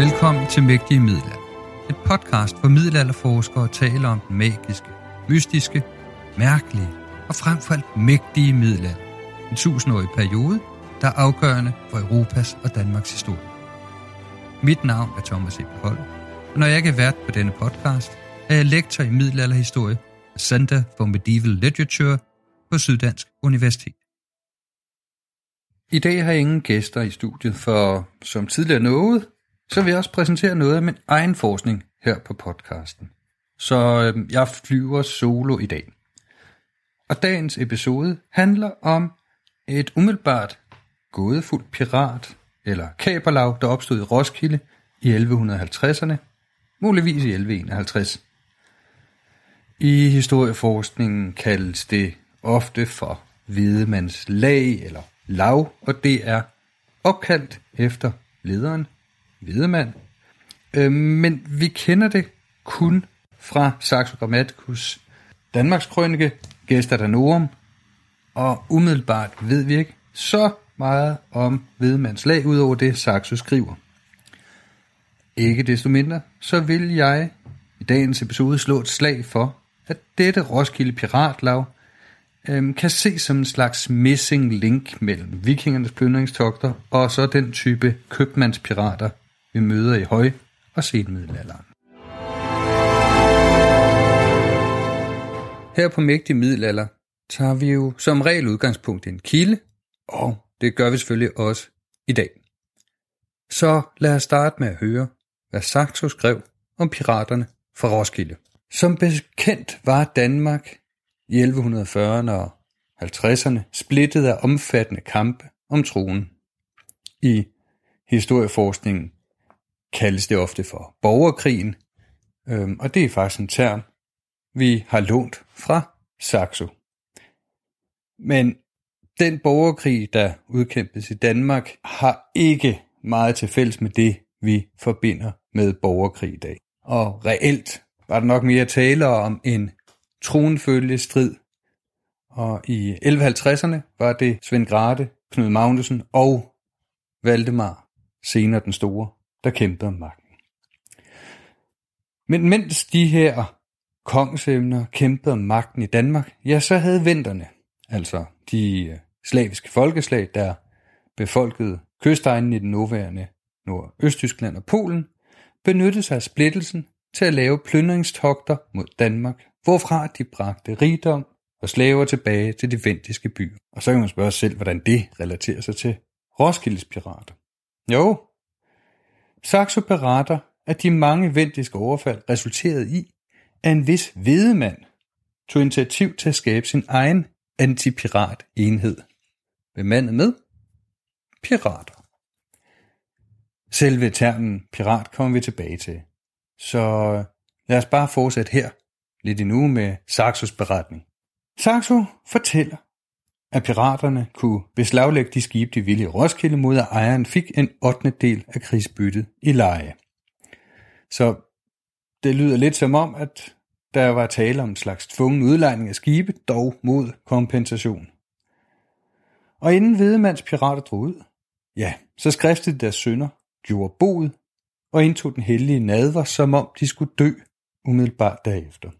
Velkommen til Mægtige Middelalder. Et podcast, hvor middelalderforskere taler om den magiske, mystiske, mærkelige og frem for alt mægtige middelalder. En tusindårig periode, der er afgørende for Europas og Danmarks historie. Mit navn er Thomas E. Holm, og når jeg ikke er vært på denne podcast, er jeg lektor i middelalderhistorie ved Center for Medieval Literature på Syddansk Universitet. I dag har jeg ingen gæster i studiet, for som tidligere nået, så vil jeg også præsentere noget af min egen forskning her på podcasten. Så øh, jeg flyver solo i dag. Og dagens episode handler om et umiddelbart gådefuldt pirat eller kaperlag, der opstod i Roskilde i 1150'erne, muligvis i 1151. I historieforskningen kaldes det ofte for hvidemands lag eller lav, og det er opkaldt efter lederen Hvidemand. Øh, men vi kender det kun fra Saxo Grammaticus Danmarks Krønike, Gæster Danorum, og umiddelbart ved vi ikke så meget om Hvidemands lag, udover det Saxo skriver. Ikke desto mindre, så vil jeg i dagens episode slå et slag for, at dette Roskilde Piratlag øhm, kan ses som en slags missing link mellem vikingernes plyndringstogter og så den type købmandspirater, vi møder i høj- og senmiddelalderen. Her på Mægtig Middelalder tager vi jo som regel udgangspunkt i en kilde, og det gør vi selvfølgelig også i dag. Så lad os starte med at høre, hvad Saxo skrev om piraterne fra Roskilde. Som bekendt var Danmark i 1140'erne og 50'erne splittet af omfattende kampe om tronen. I historieforskningen kaldes det ofte for borgerkrigen, øhm, og det er faktisk en term, vi har lånt fra Saxo. Men den borgerkrig, der udkæmpes i Danmark, har ikke meget til fælles med det, vi forbinder med borgerkrig i dag. Og reelt var der nok mere tale om en tronfølgestrid, og i 1150'erne var det Svend Grate, Knud Magnussen og Valdemar, senere den store, der kæmpede om magten. Men mens de her kongsemner kæmpede om magten i Danmark, ja, så havde venterne, altså de øh, slaviske folkeslag, der befolkede kystegnen i den nuværende Nordøsttyskland og Polen, benyttede sig af splittelsen til at lave plyndringstogter mod Danmark, hvorfra de bragte rigdom og slaver tilbage til de vendiske byer. Og så kan man spørge sig selv, hvordan det relaterer sig til Roskildes pirater. Jo, Saxo beretter, at de mange vendiske overfald resulterede i, at en vis vedemand tog initiativ til at skabe sin egen antipirat enhed. bemandet med pirater. Selve termen pirat kommer vi tilbage til. Så lad os bare fortsætte her lidt endnu med Saxos beretning. Saxo fortæller, at piraterne kunne beslaglægge de skibe, de ville i Roskilde, mod at ejeren fik en 8. del af krigsbyttet i leje. Så det lyder lidt som om, at der var tale om en slags tvungen udlejning af skibe, dog mod kompensation. Og inden Hvedemands pirater drog ud, ja, så skriftede deres sønner, gjorde boet og indtog den hellige nadver, som om de skulle dø umiddelbart derefter.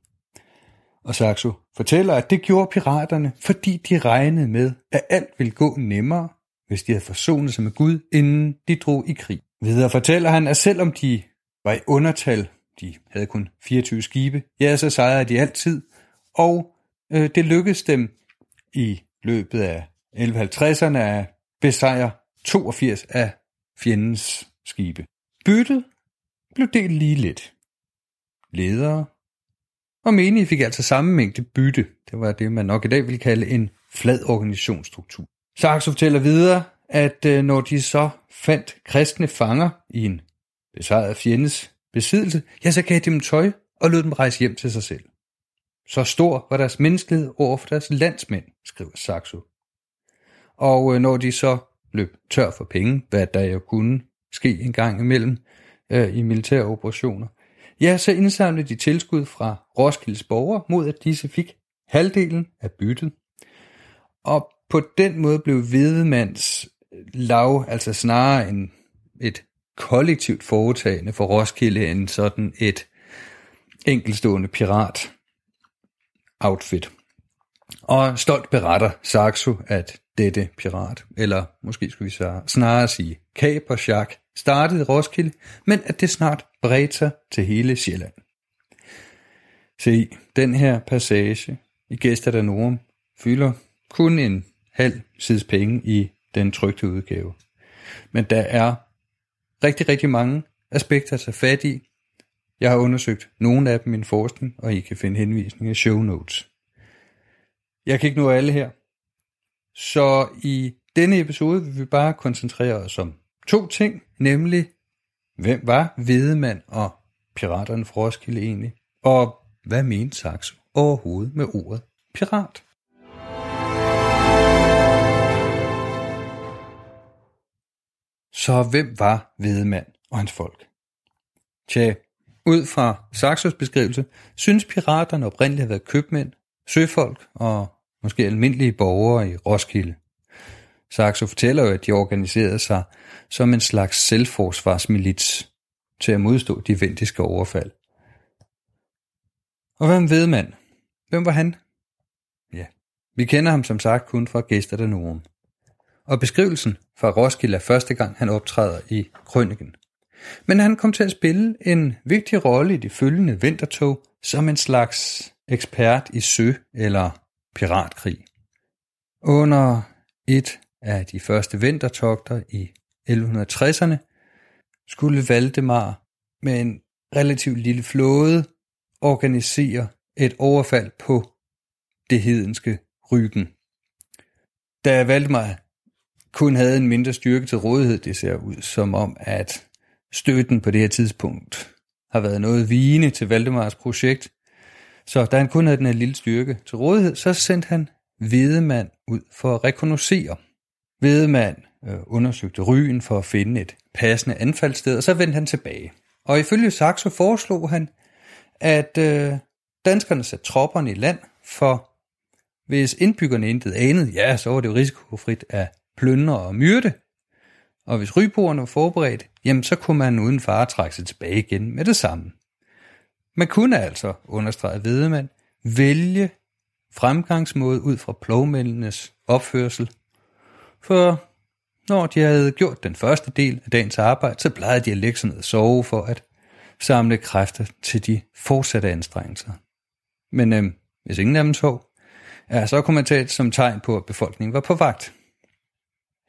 Og Saxo fortæller, at det gjorde piraterne, fordi de regnede med, at alt ville gå nemmere, hvis de havde forsonet sig med Gud, inden de drog i krig. Videre fortæller han, at selvom de var i undertal, de havde kun 24 skibe, ja, så sejrede de altid, og øh, det lykkedes dem i løbet af 1150'erne at besejre 82 af fjendens skibe. Byttet blev delt lige lidt. Ledere og menige fik altså samme mængde bytte. Det var det, man nok i dag vil kalde en flad organisationsstruktur. Saxo fortæller videre, at øh, når de så fandt kristne fanger i en besejret fjendes besiddelse, ja, så gav de dem tøj og lod dem rejse hjem til sig selv. Så stor var deres menneskelighed over for deres landsmænd, skriver Saxo. Og øh, når de så løb tør for penge, hvad der jo kunne ske en gang imellem øh, i militære operationer, ja, så indsamlede de tilskud fra Roskildes borgere mod, at disse fik halvdelen af byttet. Og på den måde blev Hvedemands lav altså snarere en, et kollektivt foretagende for Roskilde end sådan et enkelstående pirat outfit. Og stolt beretter Saxo, at dette pirat, eller måske skulle vi snarere sige kapersjak, startede Roskilde, men at det snart bredt sig til hele Sjælland. Se, den her passage i Gæster der Norum fylder kun en halv sides penge i den trygte udgave. Men der er rigtig, rigtig mange aspekter at tage fat i. Jeg har undersøgt nogle af dem i min forskning, og I kan finde henvisninger i show notes. Jeg kan ikke nå alle her. Så i denne episode vil vi bare koncentrere os om to ting, nemlig hvem var Hvedemand og piraterne fra Roskilde egentlig, og hvad mente Saxo overhovedet med ordet pirat? Så hvem var Hvedemand og hans folk? Tja, ud fra Saxos beskrivelse, synes piraterne oprindeligt at have været købmænd, søfolk og måske almindelige borgere i Roskilde. Saxo fortæller jo, at de organiserede sig som en slags selvforsvarsmilits til at modstå de vendiske overfald. Og hvem ved man? Hvem var han? Ja, vi kender ham som sagt kun fra gæster der nogen. Og beskrivelsen fra Roskilde er første gang, han optræder i Krønningen. Men han kom til at spille en vigtig rolle i de følgende vintertog som en slags ekspert i sø- eller piratkrig. Under et af de første vintertogter i 1160'erne skulle Valdemar med en relativt lille flåde organisere et overfald på det hedenske Ryggen. Da Valdemar kun havde en mindre styrke til rådighed, det ser ud som om, at støtten på det her tidspunkt har været noget vigende til Valdemars projekt, så da han kun havde den her lille styrke til rådighed, så sendte han Vedemand ud for at rekognosere. Vedemand øh, undersøgte ryen for at finde et passende anfaldssted, og så vendte han tilbage. Og ifølge Saxo foreslog han, at øh, danskerne satte tropperne i land, for hvis indbyggerne intet anede, ja, så var det jo risikofrit at plyndre og myrde. Og hvis ryboerne var forberedt, jamen så kunne man uden fare trække sig tilbage igen med det samme. Man kunne altså, understregede Vedemand, vælge fremgangsmåde ud fra plovmændenes opførsel. For når de havde gjort den første del af dagens arbejde, så plejede de at lægge sig ned og sove for at samle kræfter til de fortsatte anstrengelser. Men øh, hvis ingen af dem sov, ja, så kunne man tage som tegn på, at befolkningen var på vagt.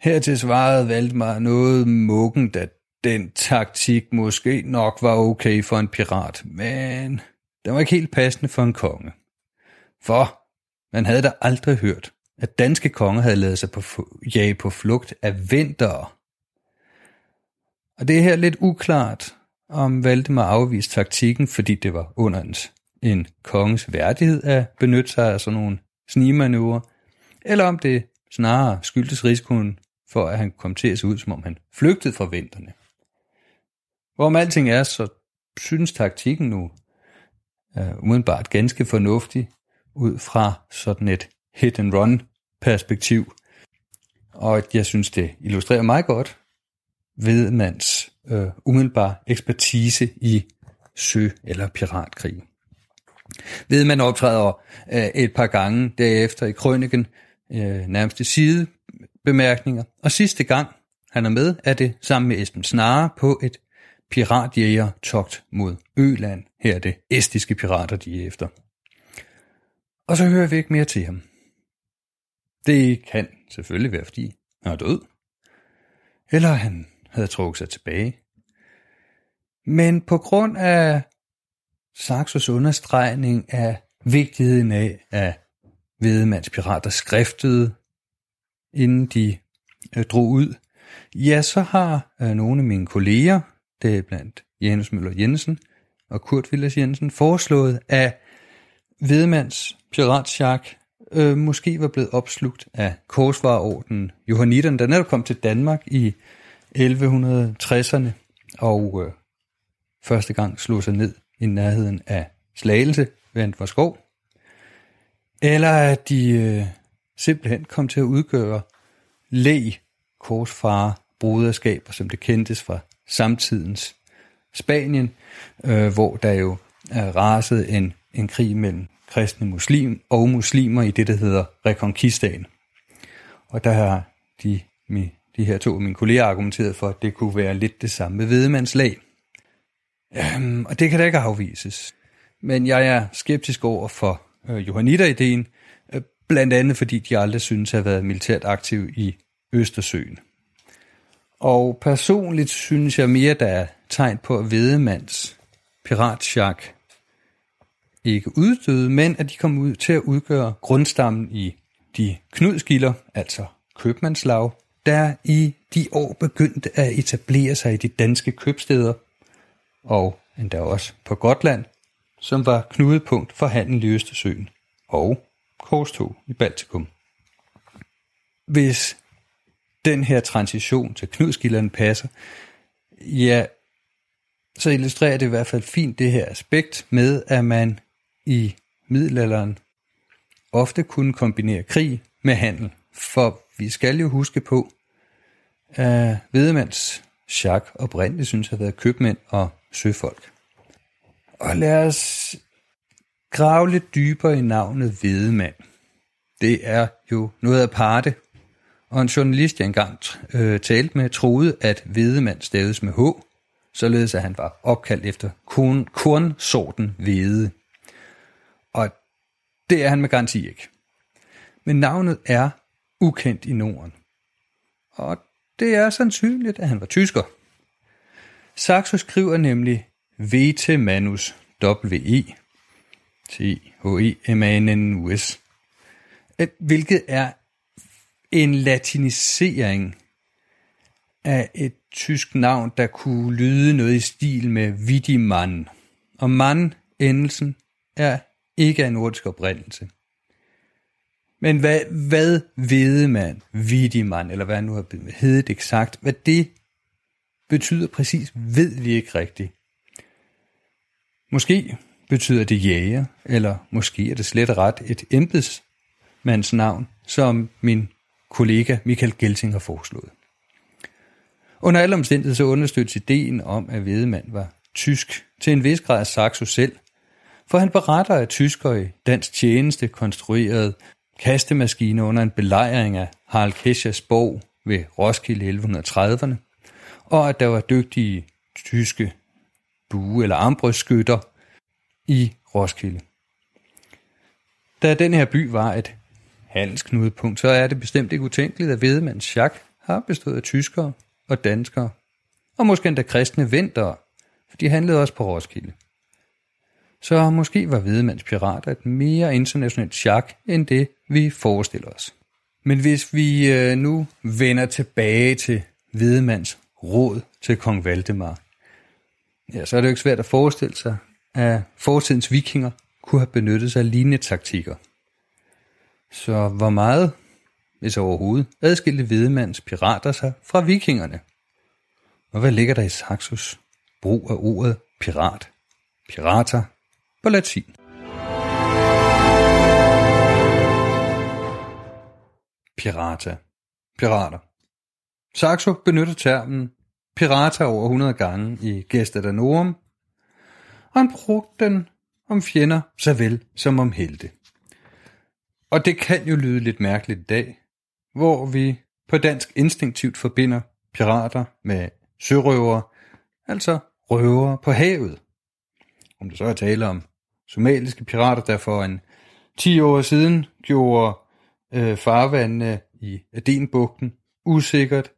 Hertil svarede Valdemar noget muggen, at den taktik måske nok var okay for en pirat, men den var ikke helt passende for en konge. For man havde da aldrig hørt, at danske konger havde lavet sig på, jage på flugt af vintere. Og det er her lidt uklart, om Valdemar afviste taktikken, fordi det var under en konges værdighed at benytte sig af sådan nogle snigmanøvrer, eller om det snarere skyldtes risikoen for, at han kom til at se ud, som om han flygtede fra vinterne. Hvorom alting er, så synes taktikken nu uh, umiddelbart ganske fornuftig ud fra sådan et hit-and-run perspektiv. Og jeg synes, det illustrerer meget godt Vedmands øh, umiddelbar ekspertise i sø- eller piratkrig. Vedmand optræder øh, et par gange derefter i krøniken, øh, nærmest i side bemærkninger. Og sidste gang han er med, er det sammen med Esben Snare på et piratjæger togt mod Øland. Her er det estiske pirater, de er efter. Og så hører vi ikke mere til ham. Det kan selvfølgelig være, fordi han er død. Eller han havde trukket sig tilbage. Men på grund af Saxos understregning af vigtigheden af, at Vedemands pirater skriftede, inden de øh, drog ud, ja, så har øh, nogle af mine kolleger, det er blandt Janus Møller Jensen og Kurt Villas Jensen, foreslået, at Vedemands piratsjak øh, måske var blevet opslugt af korsvarerorden Johanniterne, der netop kom til Danmark i 1160'erne og øh, første gang slog sig ned i nærheden af Slagelse ved Antvorskov. Eller at de øh, simpelthen kom til at udgøre læg korsfare broderskaber, som det kendtes fra samtidens Spanien, øh, hvor der jo er raset en, en krig mellem kristne muslim og muslimer i det, der hedder Reconquistaen. Og der har de, de her to af mine kolleger argumenteret for, at det kunne være lidt det samme med vedemandslag. Øhm, og det kan da ikke afvises. Men jeg er skeptisk over for øh, Johanniter-ideen, øh, blandt andet fordi de aldrig synes at have været militært aktive i Østersøen. Og personligt synes jeg mere, der er tegn på, at Vedemands piratsjak ikke uddøde, men at de kom ud til at udgøre grundstammen i de knudskilder, altså købmandslag, der i de år begyndte at etablere sig i de danske købsteder, og endda også på Gotland, som var knudepunkt for handel i Østersøen og korstog i Baltikum. Hvis den her transition til knudskilderne passer, ja, så illustrerer det i hvert fald fint det her aspekt med, at man i middelalderen ofte kunne kombinere krig med handel. For vi skal jo huske på, at Vedemands Schack oprindeligt synes at have været købmænd og søfolk. Og lad os grave lidt dybere i navnet Vedemand. Det er jo noget af parte, og en journalist, jeg engang øh, talte med, troede, at Vedemand staves med H, således at han var opkaldt efter korn, kornsorten hvede. Det er han med garanti ikke. Men navnet er ukendt i Norden. Og det er sandsynligt, at han var tysker. Saxo skriver nemlig Vete Manus, W-E, T-H-E-M-A-N-N-U-S, hvilket er en latinisering af et tysk navn, der kunne lyde noget i stil med Widimann. Og mann, endelsen, er ikke af nordisk oprindelse. Men hvad, hvad ved man, Widimann, eller hvad han nu har heddet eksakt, hvad det betyder præcis, ved vi ikke rigtigt. Måske betyder det jæger, eller måske er det slet ret et embedsmandsnavn, som min kollega Michael Gelting har foreslået. Under alle omstændigheder så understøttes ideen om, at Vedemand var tysk til en vis grad af Saxo selv, for han beretter, at tyskere i dansk tjeneste konstruerede kastemaskiner under en belejring af Harald Keschers borg ved Roskilde i 1130'erne, og at der var dygtige tyske bue- eller armbrystskytter i Roskilde. Da den her by var et handelsknudepunkt, så er det bestemt ikke utænkeligt, at Vedemands chak har bestået af tyskere og danskere, og måske endda kristne ventere, for de handlede også på Roskilde. Så måske var hvidemands Pirater et mere internationalt chak, end det vi forestiller os. Men hvis vi øh, nu vender tilbage til Hvidemands råd til kong Valdemar, ja, så er det jo ikke svært at forestille sig, at fortidens vikinger kunne have benyttet sig af lignende taktikker. Så hvor meget, hvis overhovedet, adskilte Hvidemands pirater sig fra vikingerne? Og hvad ligger der i Saxos brug af ordet pirat, pirater, på latin? Pirata. Pirater. Saxo benytter termen pirata over 100 gange i Gesta Danorum, og han brugte den om fjender såvel som om helte. Og det kan jo lyde lidt mærkeligt i dag, hvor vi på dansk instinktivt forbinder pirater med sørøvere, altså røvere på havet. Om det så er tale om somaliske pirater, der for en 10 år siden gjorde øh, farvandene i Adenbugten usikkert,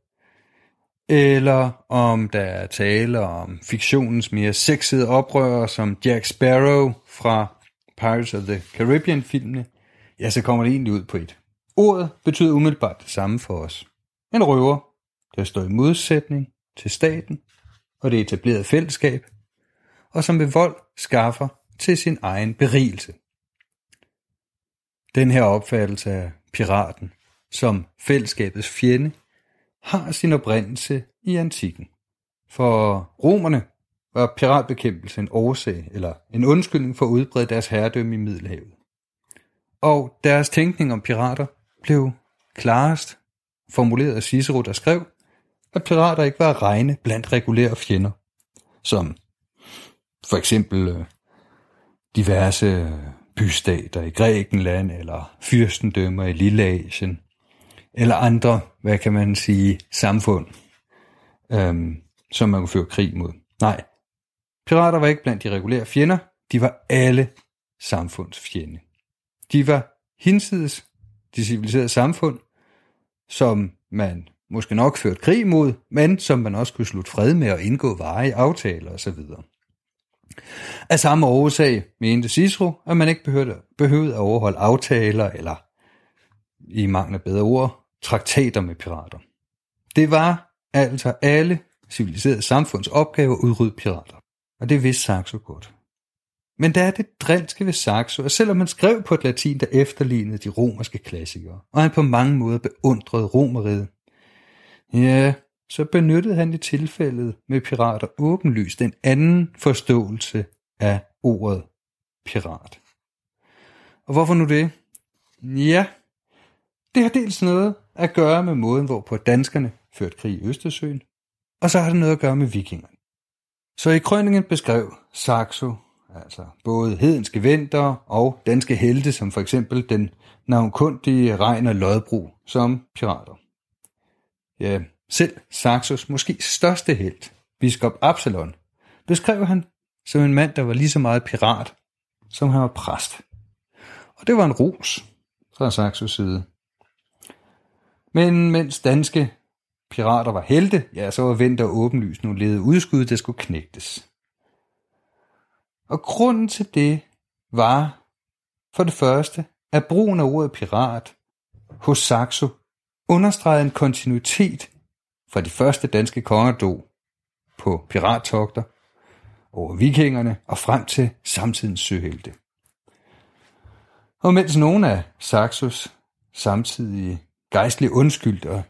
eller om der er tale om fiktionens mere sexede oprører som Jack Sparrow fra Pirates of the Caribbean-filmene, ja, så kommer det egentlig ud på et. Ordet betyder umiddelbart det samme for os. En røver, der står i modsætning til staten og det etablerede fællesskab, og som ved vold skaffer til sin egen berigelse. Den her opfattelse af piraten som fællesskabets fjende har sin oprindelse i antikken. For romerne var piratbekæmpelse en årsag eller en undskyldning for at udbrede deres herredømme i Middelhavet. Og deres tænkning om pirater blev klarest formuleret af Cicero, der skrev, at pirater ikke var at regne blandt regulære fjender, som for eksempel øh, diverse bystater i Grækenland, eller fyrstendømmer i Lilleasien, eller andre, hvad kan man sige, samfund, øhm, som man kunne føre krig mod. Nej, pirater var ikke blandt de regulære fjender, de var alle samfunds fjende. De var hinsides de civiliserede samfund, som man måske nok ført krig mod, men som man også kunne slutte fred med og indgå veje, aftaler osv. Af samme årsag mente Cicero, at man ikke behøvede, behøvede at overholde aftaler eller, i mangel af bedre ord, traktater med pirater. Det var altså alle civiliserede samfunds opgave at udrydde pirater. Og det vidste Saxo godt. Men der er det drilske ved Saxo, at selvom han skrev på et latin, der efterlignede de romerske klassikere, og han på mange måder beundrede romeriet, ja, så benyttede han i tilfældet med pirater åbenlyst en anden forståelse af ordet pirat. Og hvorfor nu det? Ja, det har dels noget at gøre med måden, hvorpå danskerne førte krig i Østersøen, og så har det noget at gøre med vikingerne. Så i krøningen beskrev Saxo altså både hedenske venter og danske helte, som for eksempel den navnkundige Regner Lodbro, som pirater. Ja, selv Saxos måske største helt, biskop Absalon, beskrev han som en mand, der var lige så meget pirat, som han var præst. Og det var en ros fra Saxos side. Men mens danske pirater var helte, ja, så var vinter åbenlyst nogle lede udskud, der skulle knægtes. Og grunden til det var for det første, at brugen af ordet pirat hos Saxo understregede en kontinuitet fra de første danske kongerdog på pirattogter over vikingerne og frem til samtidens søhelte. Og mens nogle af Saxos samtidig gejstligt undskyldte og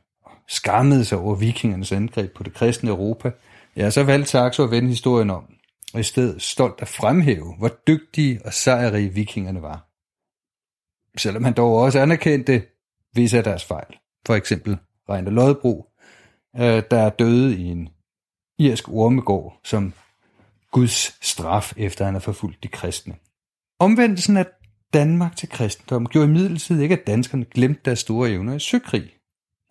skammede sig over vikingernes angreb på det kristne Europa, ja, så valgte Saxo at vende historien om, og i stedet stolt at fremhæve, hvor dygtige og sejrige vikingerne var. Selvom han dog også anerkendte visse af deres fejl. For eksempel Reiner Lodbro, øh, der er døde i en irsk ormegård som Guds straf, efter han har forfulgt de kristne. Omvendelsen af Danmark til kristendom gjorde imidlertid ikke, at danskerne glemte deres store evner i søkrig.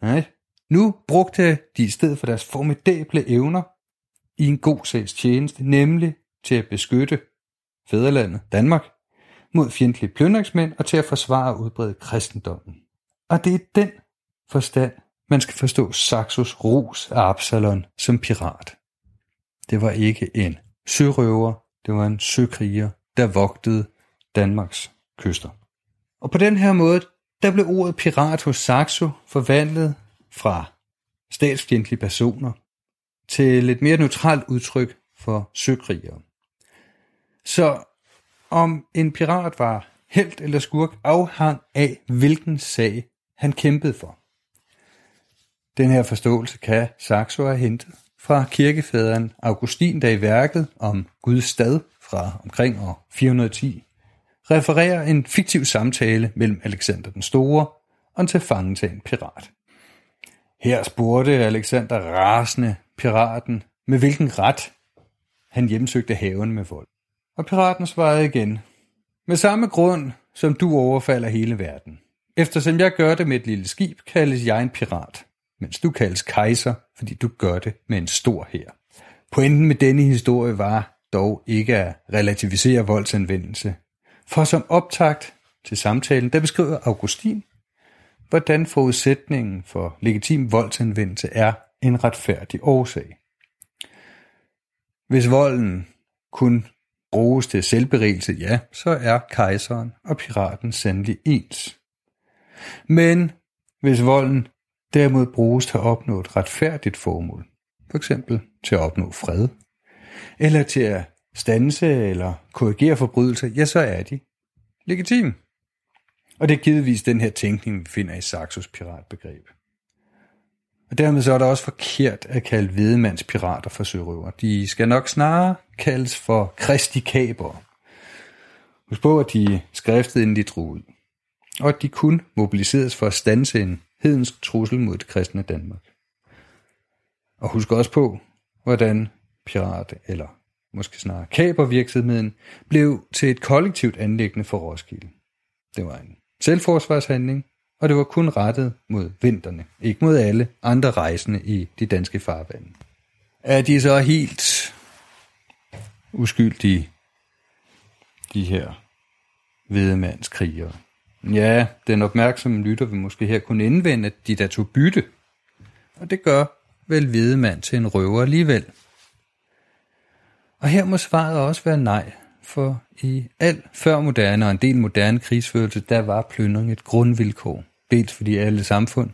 Nej, nu brugte de i stedet for deres formidable evner i en god sags tjeneste, nemlig til at beskytte fædrelandet Danmark mod fjendtlige plyndringsmænd og til at forsvare og udbrede kristendommen. Og det er den forstand, man skal forstå Saxos ros af Absalon som pirat. Det var ikke en sørøver, det var en søkriger, der vogtede Danmarks kyster. Og på den her måde der blev ordet pirat hos Saxo forvandlet fra statsfjendtlige personer til et mere neutralt udtryk for søkrigere. Så om en pirat var helt eller skurk afhang af, hvilken sag han kæmpede for. Den her forståelse kan Saxo have hentet fra kirkefaderen Augustin, der i værket om Guds stad fra omkring år 410 refererer en fiktiv samtale mellem Alexander den Store og en tilfangetagen pirat. Her spurgte Alexander rasende piraten, med hvilken ret han hjemsøgte haven med vold. Og piraten svarede igen, med samme grund, som du overfalder hele verden. Eftersom jeg gør det med et lille skib, kaldes jeg en pirat, mens du kaldes kejser, fordi du gør det med en stor her. Pointen med denne historie var dog ikke at relativisere voldsanvendelse, for som optakt til samtalen, der beskriver Augustin, hvordan forudsætningen for legitim voldsanvendelse er en retfærdig årsag. Hvis volden kun bruges til selvberigelse, ja, så er kejseren og piraten sandelig ens. Men hvis volden derimod bruges til at opnå et retfærdigt formål, for eksempel til at opnå fred, eller til at stanse eller korrigere forbrydelser, ja, så er de legitime. Og det er givetvis den her tænkning, vi finder i Saxos piratbegreb. Og dermed så er det også forkert at kalde hvedemands pirater for sørøver. De skal nok snarere kaldes for kristikaber. Husk på, at de skriftede, inden de drog ud. Og at de kun mobiliseres for at stanse en hedensk trussel mod det kristne Danmark. Og husk også på, hvordan pirat, eller måske snarere kabervirksomheden, blev til et kollektivt anlæggende for Roskilde. Det var en selvforsvarshandling, og det var kun rettet mod vinterne, ikke mod alle andre rejsende i de danske farvande. Er de så helt uskyldige, de her hvedemandskrigere? Ja, den opmærksomme lytter vil måske her kunne indvende, at de der tog bytte. Og det gør vel hvedemand til en røver alligevel. Og her må svaret også være nej, for i al før moderne og en del moderne krigsførelse, der var plyndring et grundvilkår. Dels fordi alle samfund,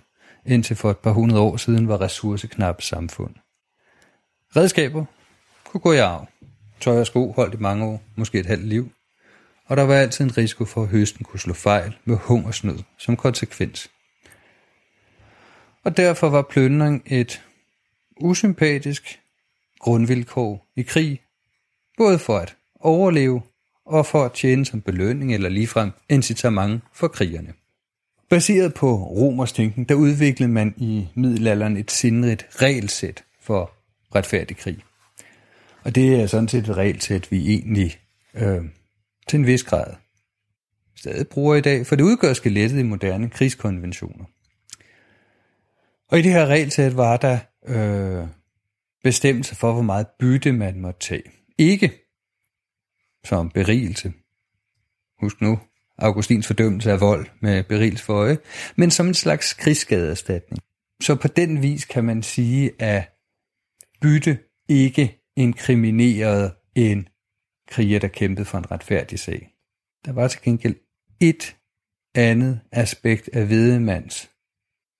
indtil for et par hundrede år siden, var ressourceknappe samfund. Redskaber kunne gå i arv. Tøj og sko holdt i mange år, måske et halvt liv. Og der var altid en risiko for, at høsten kunne slå fejl med hungersnød som konsekvens. Og derfor var plyndring et usympatisk grundvilkår i krig, både for at overleve og for at tjene som belønning eller ligefrem incitament for krigerne. Baseret på romers tænken, der udviklede man i middelalderen et sindrigt regelsæt for retfærdig krig. Og det er sådan set et regelsæt, vi egentlig øh, til en vis grad stadig bruger i dag, for det udgør skelettet i moderne krigskonventioner. Og i det her regelsæt var der øh, bestemmelser for, hvor meget bytte man måtte tage. Ikke som berigelse. Husk nu, Augustins fordømmelse af vold med berigelse for øje, men som en slags krigsskadeerstatning. Så på den vis kan man sige, at bytte ikke inkriminerede en kriger, der kæmpede for en retfærdig sag. Der var til gengæld et andet aspekt af Vedemands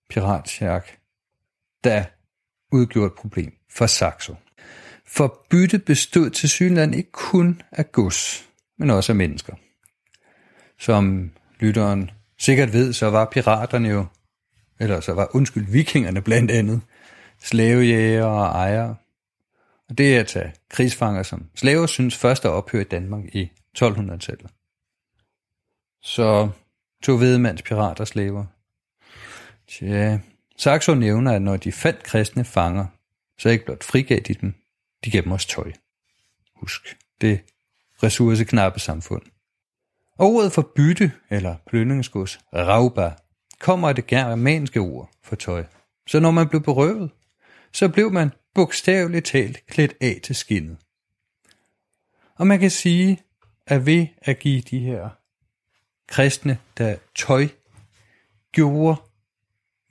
piratsjak, der udgjorde et problem for Saxo. For bytte bestod til synland ikke kun af gods, men også af mennesker. Som lytteren sikkert ved, så var piraterne jo, eller så var undskyld, vikingerne blandt andet, slavejæger og ejere. Og det er at tage krigsfanger som slaver synes først at ophøre i Danmark i 1200-tallet. Så tog vedemands pirater slaver. Tja, Saxo nævner, at når de fandt kristne fanger, så ikke blot frigav de dem, de gav dem også tøj. Husk, det ressourceknappe samfund. Og ordet for bytte, eller plyndringsgods, rauba, kommer af det germanske ord for tøj. Så når man blev berøvet, så blev man bogstaveligt talt klædt af til skinnet. Og man kan sige, at ved at give de her kristne, der tøj, gjorde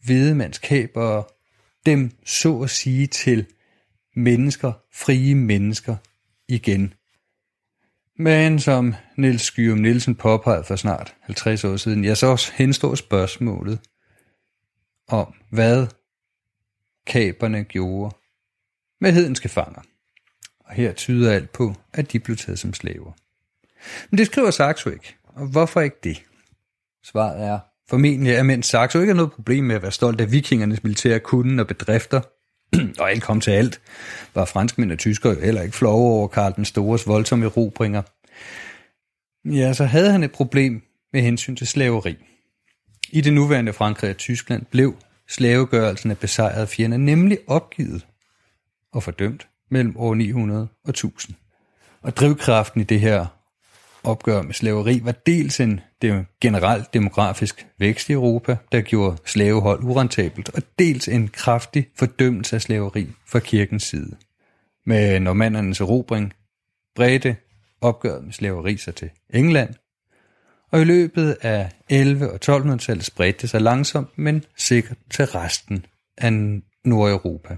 vedemandskabere dem så at sige til mennesker, frie mennesker igen. Men som Niels Skyum Nielsen påpegede for snart 50 år siden, ja, så også henstår spørgsmålet om, hvad kaberne gjorde med hedenske fanger. Og her tyder alt på, at de blev taget som slaver. Men det skriver Saxo ikke. Og hvorfor ikke det? Svaret er formentlig, at mens Saxo ikke har noget problem med at være stolt af vikingernes militære kunden og bedrifter, og alt kom til alt, var franskmænd og tyskere jo heller ikke flove over Karl den Stores voldsomme erobringer. Ja, så havde han et problem med hensyn til slaveri. I det nuværende Frankrig og Tyskland blev slavegørelsen af besejrede fjender nemlig opgivet og fordømt mellem år 900 og 1000. Og drivkraften i det her opgør med slaveri var dels en generelt demografisk vækst i Europa, der gjorde slavehold urentabelt, og dels en kraftig fordømmelse af slaveri fra kirkens side. Med normandernes erobring bredte opgøret med slaveri sig til England, og i løbet af 11- og 1200-tallet spredte det sig langsomt, men sikkert til resten af Nordeuropa.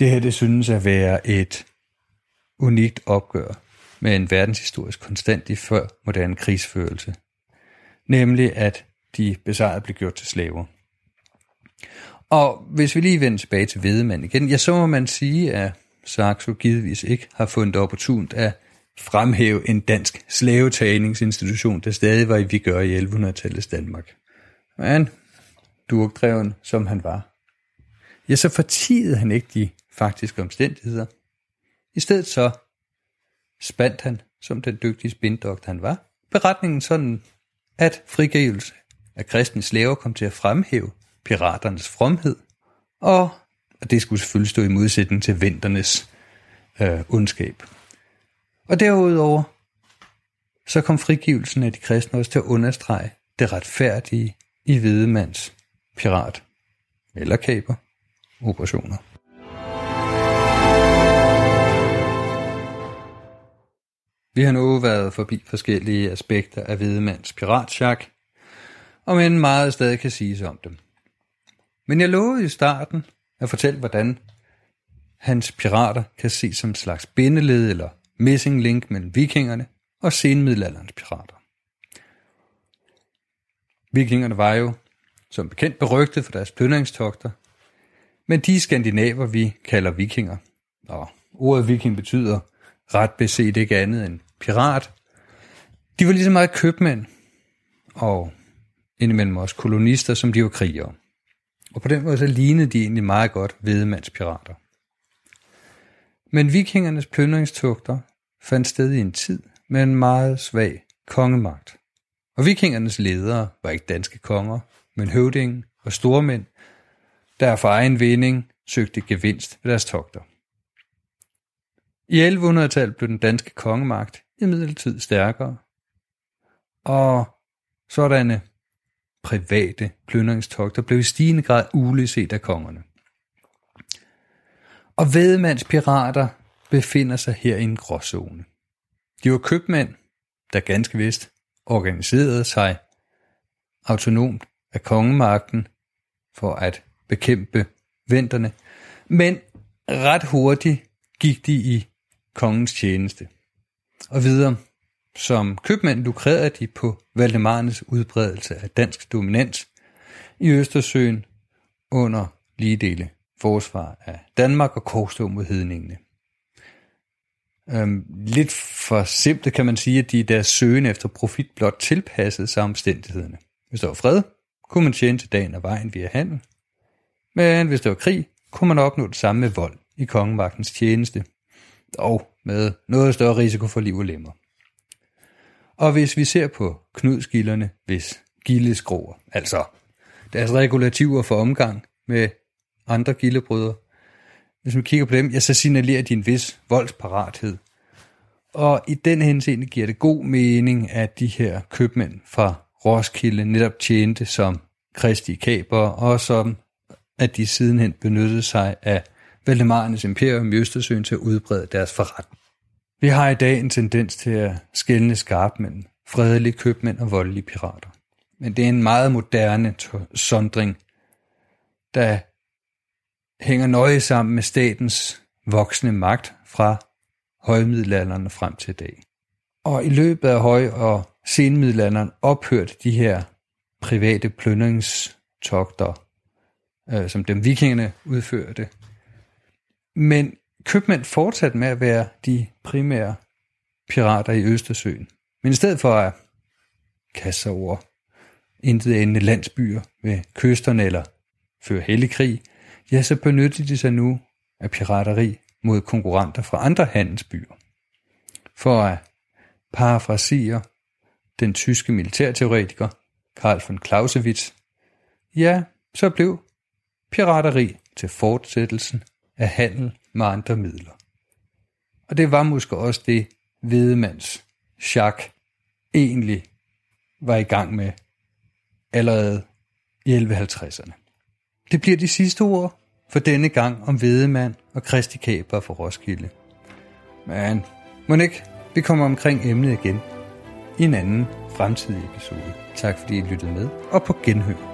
Det her det synes at være et unikt opgør med en verdenshistorisk konstant i før moderne krigsførelse. Nemlig at de besejrede blev gjort til slaver. Og hvis vi lige vender tilbage til Vedemand igen, ja, så må man sige, at Saxo givetvis ikke har fundet opportunt at fremhæve en dansk slavetagningsinstitution, der stadig var i vi gør i 1100-tallets Danmark. Men durkdreven som han var, ja, så fortidede han ikke de faktiske omstændigheder. I stedet så spandt han, som den dygtige spindoktor han var, beretningen sådan, at frigivelse af kristne slaver kom til at fremhæve piraternes fromhed, og det skulle selvfølgelig stå i modsætning til venternes øh, ondskab. Og derudover, så kom frigivelsen af de kristne også til at understrege det retfærdige i Hvidemands pirat eller kaper operationer. Vi har nu været forbi forskellige aspekter af Hvidemands piratsjak, og men meget stadig kan siges om dem. Men jeg lovede i starten at fortælle, hvordan hans pirater kan ses som en slags bindeled eller missing link mellem vikingerne og senmiddelalderens pirater. Vikingerne var jo som bekendt berygtet for deres plyndringstogter, men de skandinaver, vi kalder vikinger, og ordet viking betyder ret beset ikke andet end pirat, de var lige så meget købmænd, og indimellem også kolonister, som de var krigere. Og på den måde så lignede de egentlig meget godt vedemandspirater. Men vikingernes plyndringstugter fandt sted i en tid med en meget svag kongemagt. Og vikingernes ledere var ikke danske konger, men høvdinge og stormænd, der for egen vinding søgte gevinst ved deres togter. I 1100-tallet blev den danske kongemagt imidlertid stærkere, og sådanne private plyndringstogter blev i stigende grad uleset af kongerne. Og Vedemands pirater befinder sig her i en gråzone. De var købmænd, der ganske vist organiserede sig autonomt af kongemagten for at bekæmpe venterne, men ret hurtigt gik de i kongens tjeneste. Og videre, som købmænd lukrerede de på Valdemarnes udbredelse af dansk dominans i Østersøen under ligedele forsvar af Danmark og korstog mod hedningene. Øhm, lidt for simpelt kan man sige, at de i deres søgen efter profit blot tilpassede sig omstændighederne. Hvis der var fred, kunne man tjene til dagen og vejen via handel. Men hvis der var krig, kunne man opnå det samme med vold i kongemagtens tjeneste, og med noget større risiko for liv og lemmer. Og hvis vi ser på knudskilderne, hvis gildeskroer, altså deres regulativer for omgang med andre gildebrødre, hvis man kigger på dem, ja, så signalerer de en vis voldsparathed. Og i den henseende giver det god mening, at de her købmænd fra Roskilde netop tjente som kristi kaber, og som at de sidenhen benyttede sig af Valdemarernes imperium i Østersøen til at udbrede deres forretning. Vi har i dag en tendens til at skælne skarpt mellem fredelige købmænd og voldelige pirater. Men det er en meget moderne sondring, der hænger nøje sammen med statens voksende magt fra højmiddelalderen frem til i dag. Og i løbet af høj- og senmiddelalderen ophørte de her private plyndringstogter, øh, som dem vikingerne udførte. Men købmænd fortsatte med at være de primære pirater i Østersøen. Men i stedet for at kaste sig over intet endende landsbyer ved kysterne eller føre helligkrig, ja, så benyttede de sig nu af pirateri mod konkurrenter fra andre handelsbyer. For at parafrasere den tyske militærteoretiker Karl von Clausewitz, ja, så blev pirateri til fortsættelsen af handel med andre midler. Og det var måske også det, Hvedemands Jacques egentlig var i gang med allerede i 1150'erne. Det bliver de sidste ord for denne gang om Vedemand og Kristi Kæber for Roskilde. Men må ikke, vi kommer omkring emnet igen i en anden fremtidig episode. Tak fordi I lyttede med, og på genhør.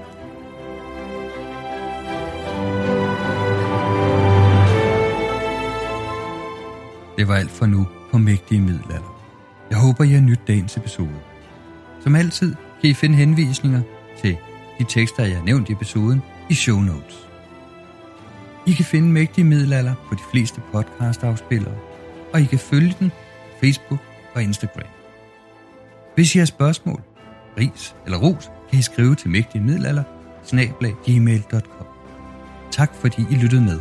Det var alt for nu på Mægtige Middelalder. Jeg håber, I har nyt dagens episode. Som altid kan I finde henvisninger til de tekster, jeg har nævnt i episoden, i show notes. I kan finde Mægtige Middelalder på de fleste podcast-afspillere, og I kan følge den på Facebook og Instagram. Hvis I har spørgsmål, ris eller ros, kan I skrive til Mægtige Middelalder, gmail.com. Tak fordi I lyttede med.